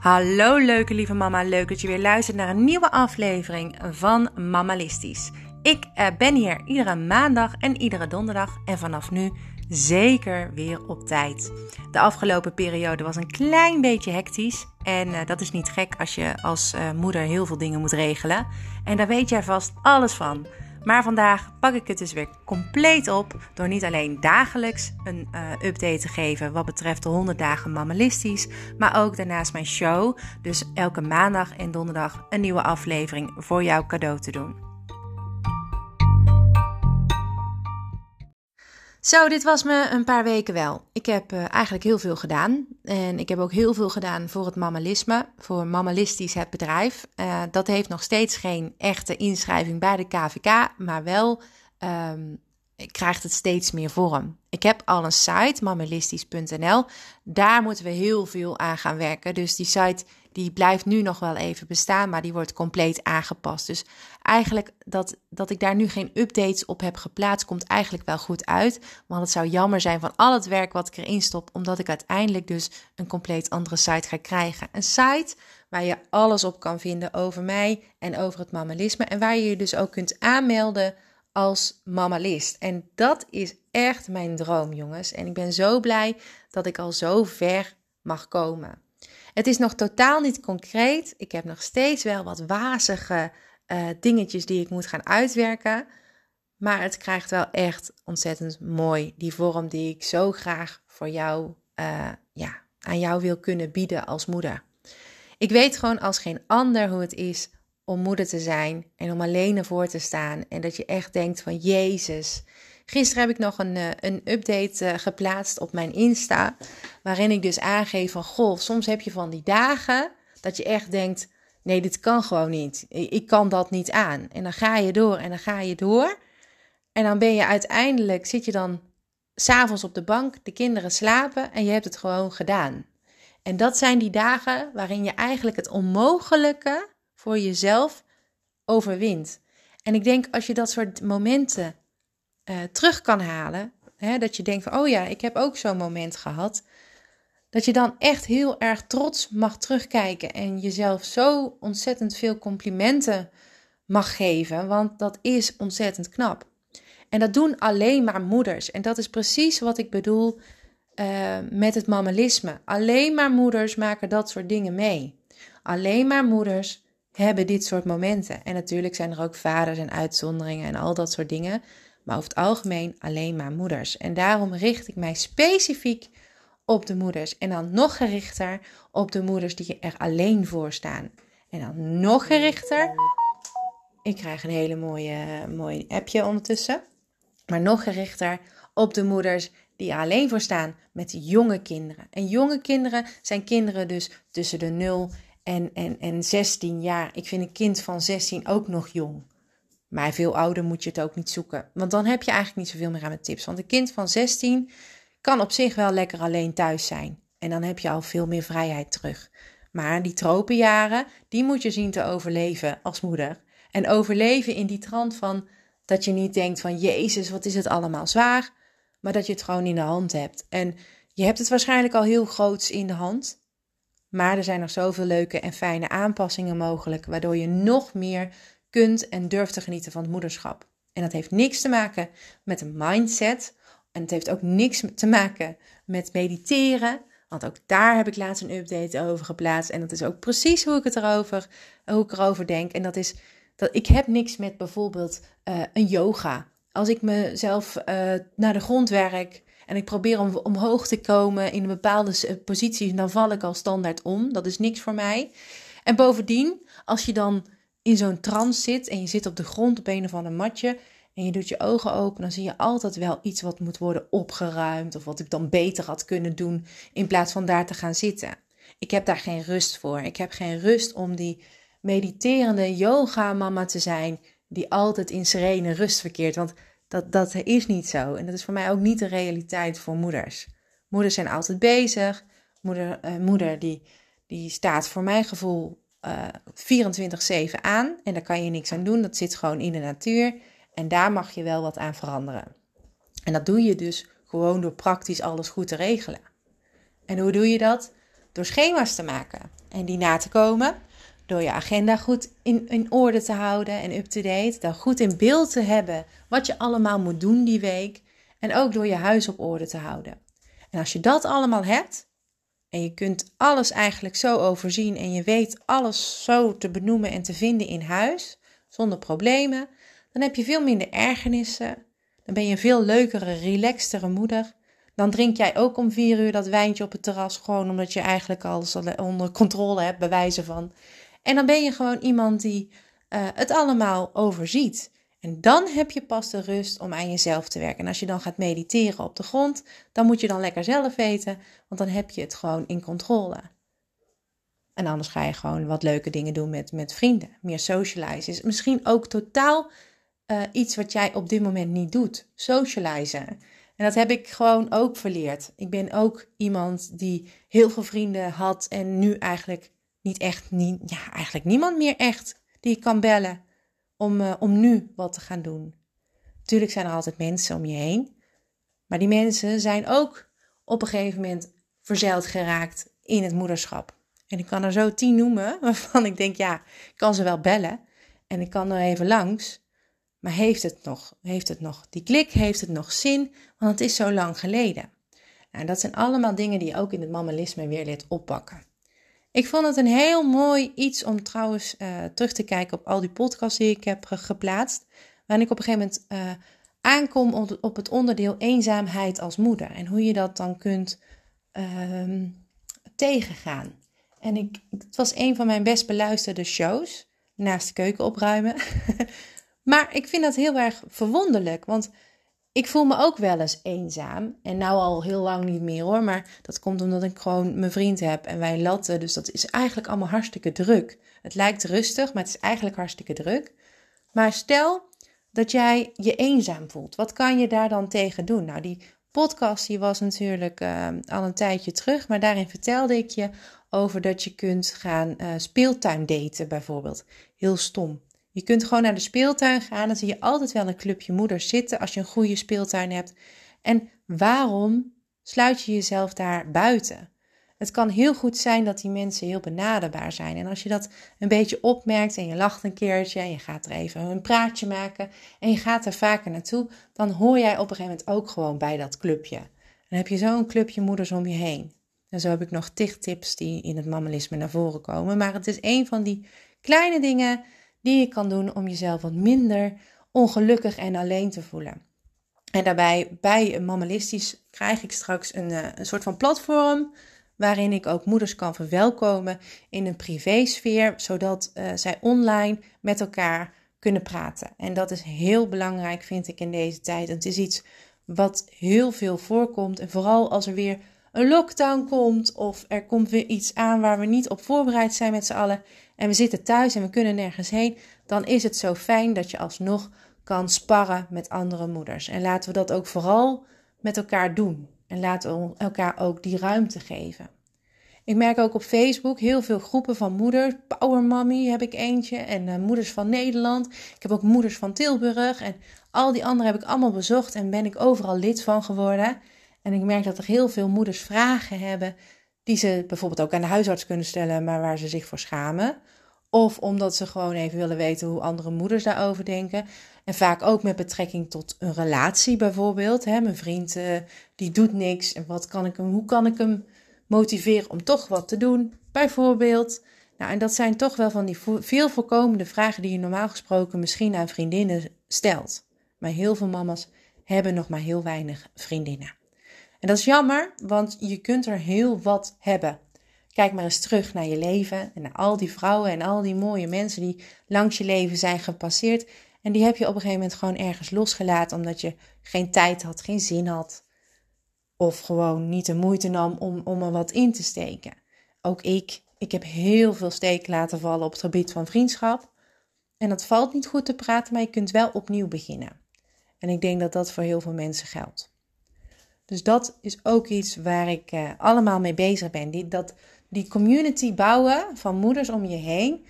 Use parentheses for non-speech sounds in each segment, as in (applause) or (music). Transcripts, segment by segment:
Hallo leuke lieve mama, leuk dat je weer luistert naar een nieuwe aflevering van Mamalistisch. Ik eh, ben hier iedere maandag en iedere donderdag en vanaf nu zeker weer op tijd. De afgelopen periode was een klein beetje hectisch en eh, dat is niet gek als je als eh, moeder heel veel dingen moet regelen. En daar weet jij vast alles van. Maar vandaag pak ik het dus weer compleet op door niet alleen dagelijks een uh, update te geven wat betreft de 100 dagen mammalistisch, maar ook daarnaast mijn show. Dus elke maandag en donderdag een nieuwe aflevering voor jou cadeau te doen. Zo, dit was me een paar weken wel. Ik heb uh, eigenlijk heel veel gedaan. En ik heb ook heel veel gedaan voor het mammalisme, voor Mammalistisch het bedrijf. Uh, dat heeft nog steeds geen echte inschrijving bij de KVK, maar wel um, krijgt het steeds meer vorm. Ik heb al een site, mammalistisch.nl. Daar moeten we heel veel aan gaan werken. Dus die site die blijft nu nog wel even bestaan, maar die wordt compleet aangepast. Dus eigenlijk dat, dat ik daar nu geen updates op heb geplaatst, komt eigenlijk wel goed uit. Want het zou jammer zijn van al het werk wat ik erin stop, omdat ik uiteindelijk dus een compleet andere site ga krijgen. Een site waar je alles op kan vinden over mij en over het mammalisme. En waar je je dus ook kunt aanmelden als mammalist. En dat is echt mijn droom, jongens. En ik ben zo blij dat ik al zo ver mag komen. Het is nog totaal niet concreet. Ik heb nog steeds wel wat wazige uh, dingetjes die ik moet gaan uitwerken. Maar het krijgt wel echt ontzettend mooi die vorm die ik zo graag voor jou, uh, ja, aan jou wil kunnen bieden als moeder. Ik weet gewoon als geen ander hoe het is om moeder te zijn en om alleen ervoor te staan. En dat je echt denkt van Jezus. Gisteren heb ik nog een, eh, een update geplaatst op mijn Insta. Waarin ik dus aangeef van goh, soms heb je van die dagen dat je echt denkt nee, dit kan gewoon niet. Ik kan dat niet aan. En dan ga je door en dan ga je door. En dan ben je uiteindelijk, zit je dan s'avonds op de bank, de kinderen slapen en je hebt het gewoon gedaan. En dat zijn die dagen waarin je eigenlijk het onmogelijke voor jezelf overwint. En ik denk als je dat soort momenten uh, terug kan halen, hè, dat je denkt van, oh ja, ik heb ook zo'n moment gehad, dat je dan echt heel erg trots mag terugkijken en jezelf zo ontzettend veel complimenten mag geven, want dat is ontzettend knap. En dat doen alleen maar moeders. En dat is precies wat ik bedoel uh, met het mammalisme. Alleen maar moeders maken dat soort dingen mee. Alleen maar moeders hebben dit soort momenten. En natuurlijk zijn er ook vaders en uitzonderingen en al dat soort dingen. Maar over het algemeen alleen maar moeders. En daarom richt ik mij specifiek op de moeders. En dan nog gerichter op de moeders die er alleen voor staan. En dan nog gerichter. Ik krijg een hele mooie, mooie appje ondertussen. Maar nog gerichter op de moeders die er alleen voor staan met jonge kinderen. En jonge kinderen zijn kinderen dus tussen de 0 en, en, en 16 jaar. Ik vind een kind van 16 ook nog jong. Maar veel ouder moet je het ook niet zoeken. Want dan heb je eigenlijk niet zoveel meer aan mijn tips. Want een kind van 16 kan op zich wel lekker alleen thuis zijn. En dan heb je al veel meer vrijheid terug. Maar die tropenjaren, die moet je zien te overleven als moeder. En overleven in die trant van dat je niet denkt van Jezus, wat is het allemaal zwaar. Maar dat je het gewoon in de hand hebt. En je hebt het waarschijnlijk al heel groots in de hand. Maar er zijn nog zoveel leuke en fijne aanpassingen mogelijk, waardoor je nog meer kunt en durft te genieten van het moederschap. En dat heeft niks te maken met een mindset en het heeft ook niks te maken met mediteren. Want ook daar heb ik laatst een update over geplaatst. En dat is ook precies hoe ik het erover, hoe ik erover denk. En dat is dat ik heb niks met bijvoorbeeld uh, een yoga. Als ik mezelf uh, naar de grond werk en ik probeer om omhoog te komen in een bepaalde positie, dan val ik al standaard om. Dat is niks voor mij. En bovendien, als je dan in zo'n trance zit en je zit op de grond op een of ander matje en je doet je ogen open, dan zie je altijd wel iets wat moet worden opgeruimd of wat ik dan beter had kunnen doen in plaats van daar te gaan zitten. Ik heb daar geen rust voor. Ik heb geen rust om die mediterende yoga-mama te zijn die altijd in serene rust verkeert, want dat, dat is niet zo. En dat is voor mij ook niet de realiteit voor moeders. Moeders zijn altijd bezig. Moeder, uh, moeder die, die staat voor mijn gevoel uh, eh, 24-7 aan en daar kan je niks aan doen. Dat zit gewoon in de natuur. En daar mag je wel wat aan veranderen. En dat doe je dus gewoon door praktisch alles goed te regelen. En hoe doe je dat? door schema's te maken en die na te komen. Door je agenda goed in, in orde te houden en up-to-date. Dan goed in beeld te hebben wat je allemaal moet doen die week. En ook door je huis op orde te houden. En als je dat allemaal hebt, en je kunt alles eigenlijk zo overzien en je weet alles zo te benoemen en te vinden in huis, zonder problemen, dan heb je veel minder ergernissen. Dan ben je een veel leukere, relaxtere moeder. Dan drink jij ook om vier uur dat wijntje op het terras, gewoon omdat je eigenlijk alles onder controle hebt, bewijzen van. En dan ben je gewoon iemand die uh, het allemaal overziet. En dan heb je pas de rust om aan jezelf te werken. En als je dan gaat mediteren op de grond, dan moet je dan lekker zelf weten, want dan heb je het gewoon in controle. En anders ga je gewoon wat leuke dingen doen met, met vrienden. Meer socializen is misschien ook totaal uh, iets wat jij op dit moment niet doet. Socializen. En dat heb ik gewoon ook verleerd. Ik ben ook iemand die heel veel vrienden had en nu eigenlijk niet echt, niet, ja, eigenlijk niemand meer echt die ik kan bellen om, uh, om nu wat te gaan doen. Natuurlijk zijn er altijd mensen om je heen, maar die mensen zijn ook op een gegeven moment verzeild geraakt in het moederschap. En ik kan er zo tien noemen (laughs) waarvan ik denk, ja, ik kan ze wel bellen en ik kan er even langs. Maar heeft het nog? Heeft het nog die klik? Heeft het nog zin? Want het is zo lang geleden. Nou, dat zijn allemaal dingen die je ook in het mammalisme weer leert oppakken. Ik vond het een heel mooi iets om trouwens uh, terug te kijken op al die podcasts die ik heb geplaatst. Waarin ik op een gegeven moment uh, aankom op, het onderdeel eenzaamheid als moeder. En hoe je dat dan kunt uh, tegengaan. En ik, het was een van mijn best beluisterde shows. Naast de keuken opruimen. (laughs) maar ik vind dat heel erg verwonderlijk. Want ik voel me ook wel eens eenzaam. En nou al heel lang niet meer hoor. Maar dat komt omdat ik gewoon mijn vriend heb en wij latten. Dus dat is eigenlijk allemaal hartstikke druk. Het lijkt rustig, maar het is eigenlijk hartstikke druk. Maar stel dat jij je eenzaam voelt. Wat kan je daar dan tegen doen? Nou, die podcast die was natuurlijk uh, al een tijdje terug. Maar daarin vertelde ik je over dat je kunt gaan uh, speeltuin daten bijvoorbeeld. Heel stom. Je kunt gewoon naar de speeltuin gaan. Dan zie je altijd wel een clubje moeders zitten als je een goede speeltuin hebt. En waarom sluit je jezelf daar buiten? Het kan heel goed zijn dat die mensen heel benaderbaar zijn. En als je dat een beetje opmerkt en je lacht een keertje en je gaat er even een praatje maken en je gaat er vaker naartoe, dan hoor jij op een gegeven moment ook gewoon bij dat clubje. Dan heb je zo'n clubje moeders om je heen. En zo heb ik nog tig tips die in het mammalisme naar voren komen. Maar het is een van die kleine dingen die je kan doen om jezelf wat minder ongelukkig en alleen te voelen. En daarbij, bij Mammalistisch, krijg ik straks een, eh, een soort van platform waarin ik ook moeders kan verwelkomen in een privésfeer, zodat uh, zij online met elkaar kunnen praten. En dat is heel belangrijk, vind ik, in deze tijd. het is iets wat heel veel voorkomt. En vooral als er weer een lockdown komt of er komt weer iets aan waar we niet op voorbereid zijn met z'n allen en we zitten thuis en we kunnen nergens heen, dan is het zo fijn dat je alsnog kan sparren met andere moeders. En laten we dat ook vooral met elkaar doen. En laten we elkaar ook die ruimte geven. Ik merk ook op Facebook heel veel groepen van moeders. Power Mommy heb ik eentje. En uh, moeders van Nederland. Ik heb ook moeders van Tilburg. En al die andere heb ik allemaal bezocht. En ben ik overal lid van geworden. En ik merk dat er heel veel moeders vragen hebben. Die ze bijvoorbeeld ook aan de huisarts kunnen stellen. Maar waar ze zich voor schamen. Of omdat ze gewoon even willen weten hoe andere moeders daarover denken. En vaak ook met betrekking tot een relatie bijvoorbeeld. Hè? Mijn vriend uh, die doet niks. En wat kan ik hem, hoe kan ik hem motiveren om toch wat te doen? Bijvoorbeeld. Nou, en dat zijn toch wel van die veel voorkomende vragen die je normaal gesproken misschien aan vriendinnen stelt. Maar heel veel mama's hebben nog maar heel weinig vriendinnen. En dat is jammer, want je kunt er heel wat hebben. Kijk maar eens terug naar je leven en naar al die vrouwen en al die mooie mensen die langs je leven zijn gepasseerd. En die heb je op een gegeven moment gewoon ergens losgelaten omdat je geen tijd had, geen zin had. Of gewoon niet de moeite nam om, om er wat in te steken. Ook ik, ik heb heel veel steken laten vallen op het gebied van vriendschap. En dat valt niet goed te praten, maar je kunt wel opnieuw beginnen. En ik denk dat dat voor heel veel mensen geldt. Dus dat is ook iets waar ik uh, allemaal mee bezig ben. Die, dat, die community bouwen van moeders om je heen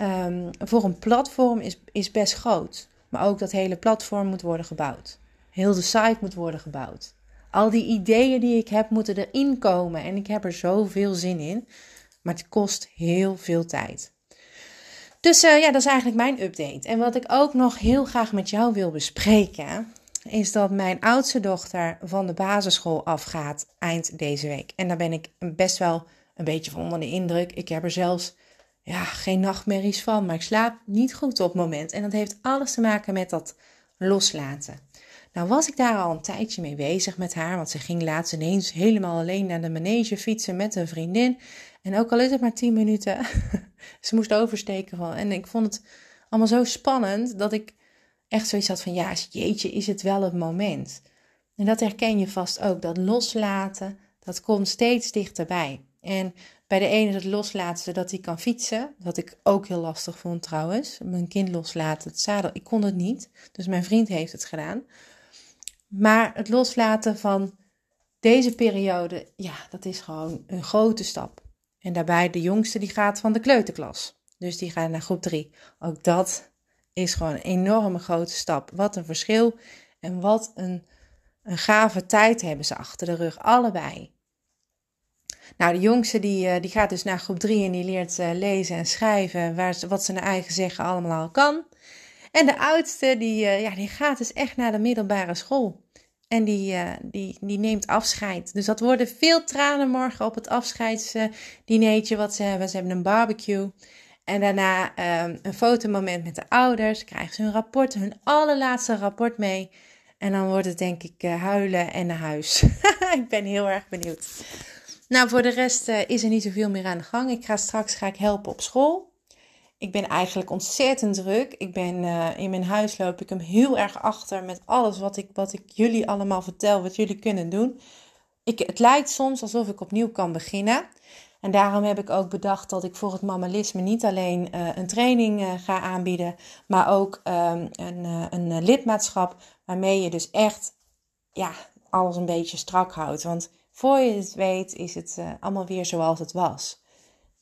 um, voor een platform is, is best groot. Maar ook dat hele platform moet worden gebouwd. Heel de site moet worden gebouwd. Al die ideeën die ik heb moeten erin komen en ik heb er zoveel zin in. Maar het kost heel veel tijd. Dus uh, ja, dat is eigenlijk mijn update. En wat ik ook nog heel graag met jou wil bespreken, is dat mijn oudste dochter van de basisschool afgaat eind deze week. En daar ben ik best wel een beetje van onder de indruk. Ik heb er zelfs ja, geen nachtmerries van, maar ik slaap niet goed op het moment. En dat heeft alles te maken met dat loslaten. Nou was ik daar al een tijdje mee bezig met haar, want ze ging laatst ineens helemaal alleen naar de manege fietsen met een vriendin. En ook al is het maar 10 minuten, (laughs) ze moest oversteken van. En ik vond het allemaal zo spannend dat ik echt zoiets had van, ja, jeetje, is het wel het moment? En dat herken je vast ook, dat loslaten, dat komt steeds dichterbij. En bij de ene het loslaten dat hij kan fietsen, wat ik ook heel lastig vond trouwens. Mijn kind loslaten, het zadel, ik kon het niet, dus mijn vriend heeft het gedaan. Maar het loslaten van deze periode, ja, dat is gewoon een grote stap. En daarbij de jongste die gaat van de kleuterklas. Dus die gaat naar groep 3. Ook dat is gewoon een enorme grote stap. Wat een verschil en wat een, een gave tijd hebben ze achter de rug, allebei. Nou, de jongste die, eh, die gaat dus naar groep 3 en die leert uh, lezen en schrijven, waar wat ze naar eigen zeggen allemaal al kan. En de oudste die, uh, ja, die gaat dus echt naar de middelbare school. En die, die, die neemt afscheid. Dus dat worden veel tranen morgen op het afscheidsdineetje wat ze hebben. Ze hebben een barbecue. En daarna um, een fotomoment met de ouders. Krijgen ze hun rapport, hun allerlaatste rapport mee. En dan wordt het denk ik huilen en naar huis. (laughs) ik ben heel erg benieuwd. Nou, voor de rest uh, is er niet zoveel meer aan de gang. Ik ga straks ga ik helpen op school. Ik ben eigenlijk ontzettend druk. Ik ben uh, in mijn huis loop ik hem heel erg achter met alles wat ik, wat ik jullie allemaal vertel, wat jullie kunnen doen. Ik, het lijkt soms alsof ik opnieuw kan beginnen. En daarom heb ik ook bedacht dat ik voor het mammalisme niet alleen uh, een training ga aanbieden, maar ook um, een, een lidmaatschap waarmee je dus echt ja, alles een beetje strak houdt. Want voor je het weet is het allemaal weer zoals het was.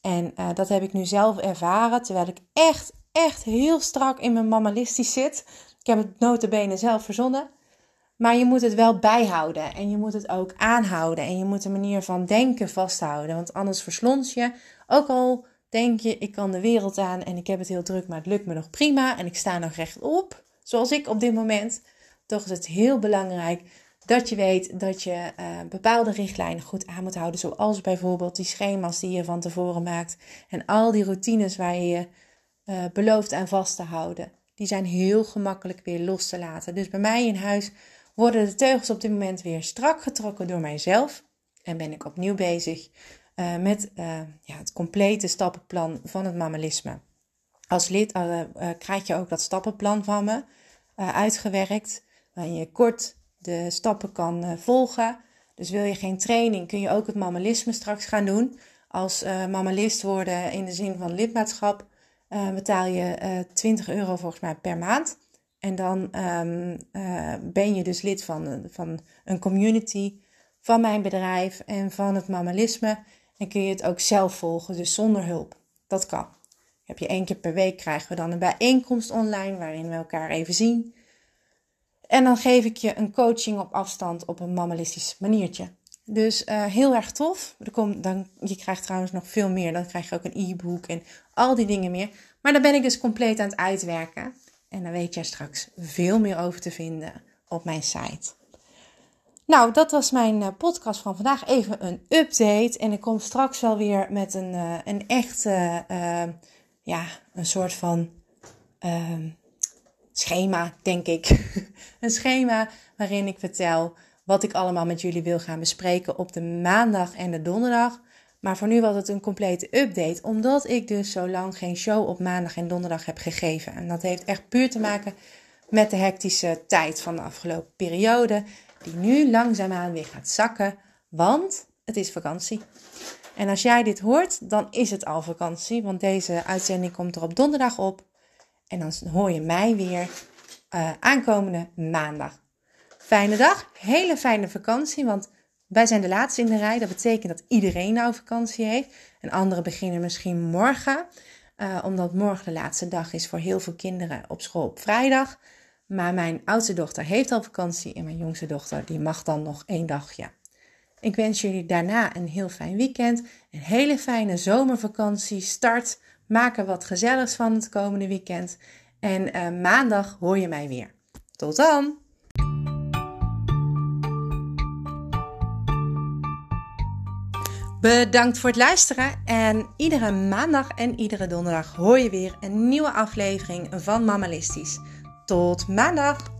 En dat heb ik nu zelf ervaren, terwijl ik echt, echt heel strak in mijn mammalistisch zit. Ik heb het notabene zelf verzonnen. Maar je moet het wel bijhouden en je moet het ook aanhouden. En je moet de manier van denken vasthouden, want anders verslons je. Ook al denk je, ik kan de wereld aan en ik heb het heel druk, maar het lukt me nog prima. En ik sta nog rechtop, zoals ik op dit moment. Toch is het heel belangrijk dat je weet dat je uh, bepaalde richtlijnen goed aan moet houden. Zoals bijvoorbeeld die schema's die je van tevoren maakt. En al die routines waar je je uh, belooft aan vast te houden. Die zijn heel gemakkelijk weer los te laten. Dus bij mij in huis worden de teugels op dit moment weer strak getrokken door mijzelf. En ben ik opnieuw bezig uh, met ja, het complete stappenplan van het mammalisme. Als lid krijg je ook dat stappenplan van me uitgewerkt. Waarin je kort de stappen kan volgen. Dus wil je geen training, kun je ook het mammalisme straks gaan doen. Als mammalist worden in de zin van lidmaatschap betaal je 20 euro volgens mij per maand. En dan um, ben je dus lid van, van een community van mijn bedrijf en van het mammalisme. En kun je het ook zelf volgen, dus zonder hulp. Dat kan. Heb je één keer per week krijgen we dan een bijeenkomst online waarin we elkaar even zien. En dan geef ik je een coaching op afstand op een mammalistisch maniertje. Dus uh, heel erg tof. Er komt, dan, je krijgt trouwens nog veel meer. Dan krijg je ook een e-book en al die dingen meer. Maar dan ben ik dus compleet aan het uitwerken. En dan weet jij straks veel meer over te vinden op mijn site. Nou, dat was mijn uh, podcast van vandaag. Even een update. En ik kom straks wel weer met een, uh, een echte, ja, een soort van ehm, schema, denk ik. (laughs) een schema waarin ik vertel wat ik allemaal met jullie wil gaan bespreken op de maandag en de donderdag. Maar voor nu was het een complete update, omdat ik dus zo lang geen show op maandag en donderdag heb gegeven. En dat heeft echt puur te maken met de hectische tijd van de afgelopen periode, die nu langzaamaan weer gaat zakken, want het is vakantie. En als jij dit hoort, dan is het al vakantie, want deze uitzending komt er op donderdag op. En dan hoor je mij weer uh, aankomende maandag. Fijne dag, hele fijne vakantie, want wij zijn de laatste in de rij. Dat betekent dat iedereen nou vakantie heeft. En anderen beginnen misschien morgen, uh, omdat morgen de laatste dag is voor heel veel kinderen op school op vrijdag. Maar mijn oudste dochter heeft al vakantie en mijn jongste dochter die mag dan nog één dagje. Ik wens jullie daarna een heel fijn weekend, een hele fijne zomervakantie. Start, maak er wat gezelligs van het komende weekend. En uh, maandag hoor je mij weer. Tot dan! Bedankt voor het luisteren en iedere maandag en iedere donderdag hoor je weer een nieuwe aflevering van Mammalistisch. Tot maandag!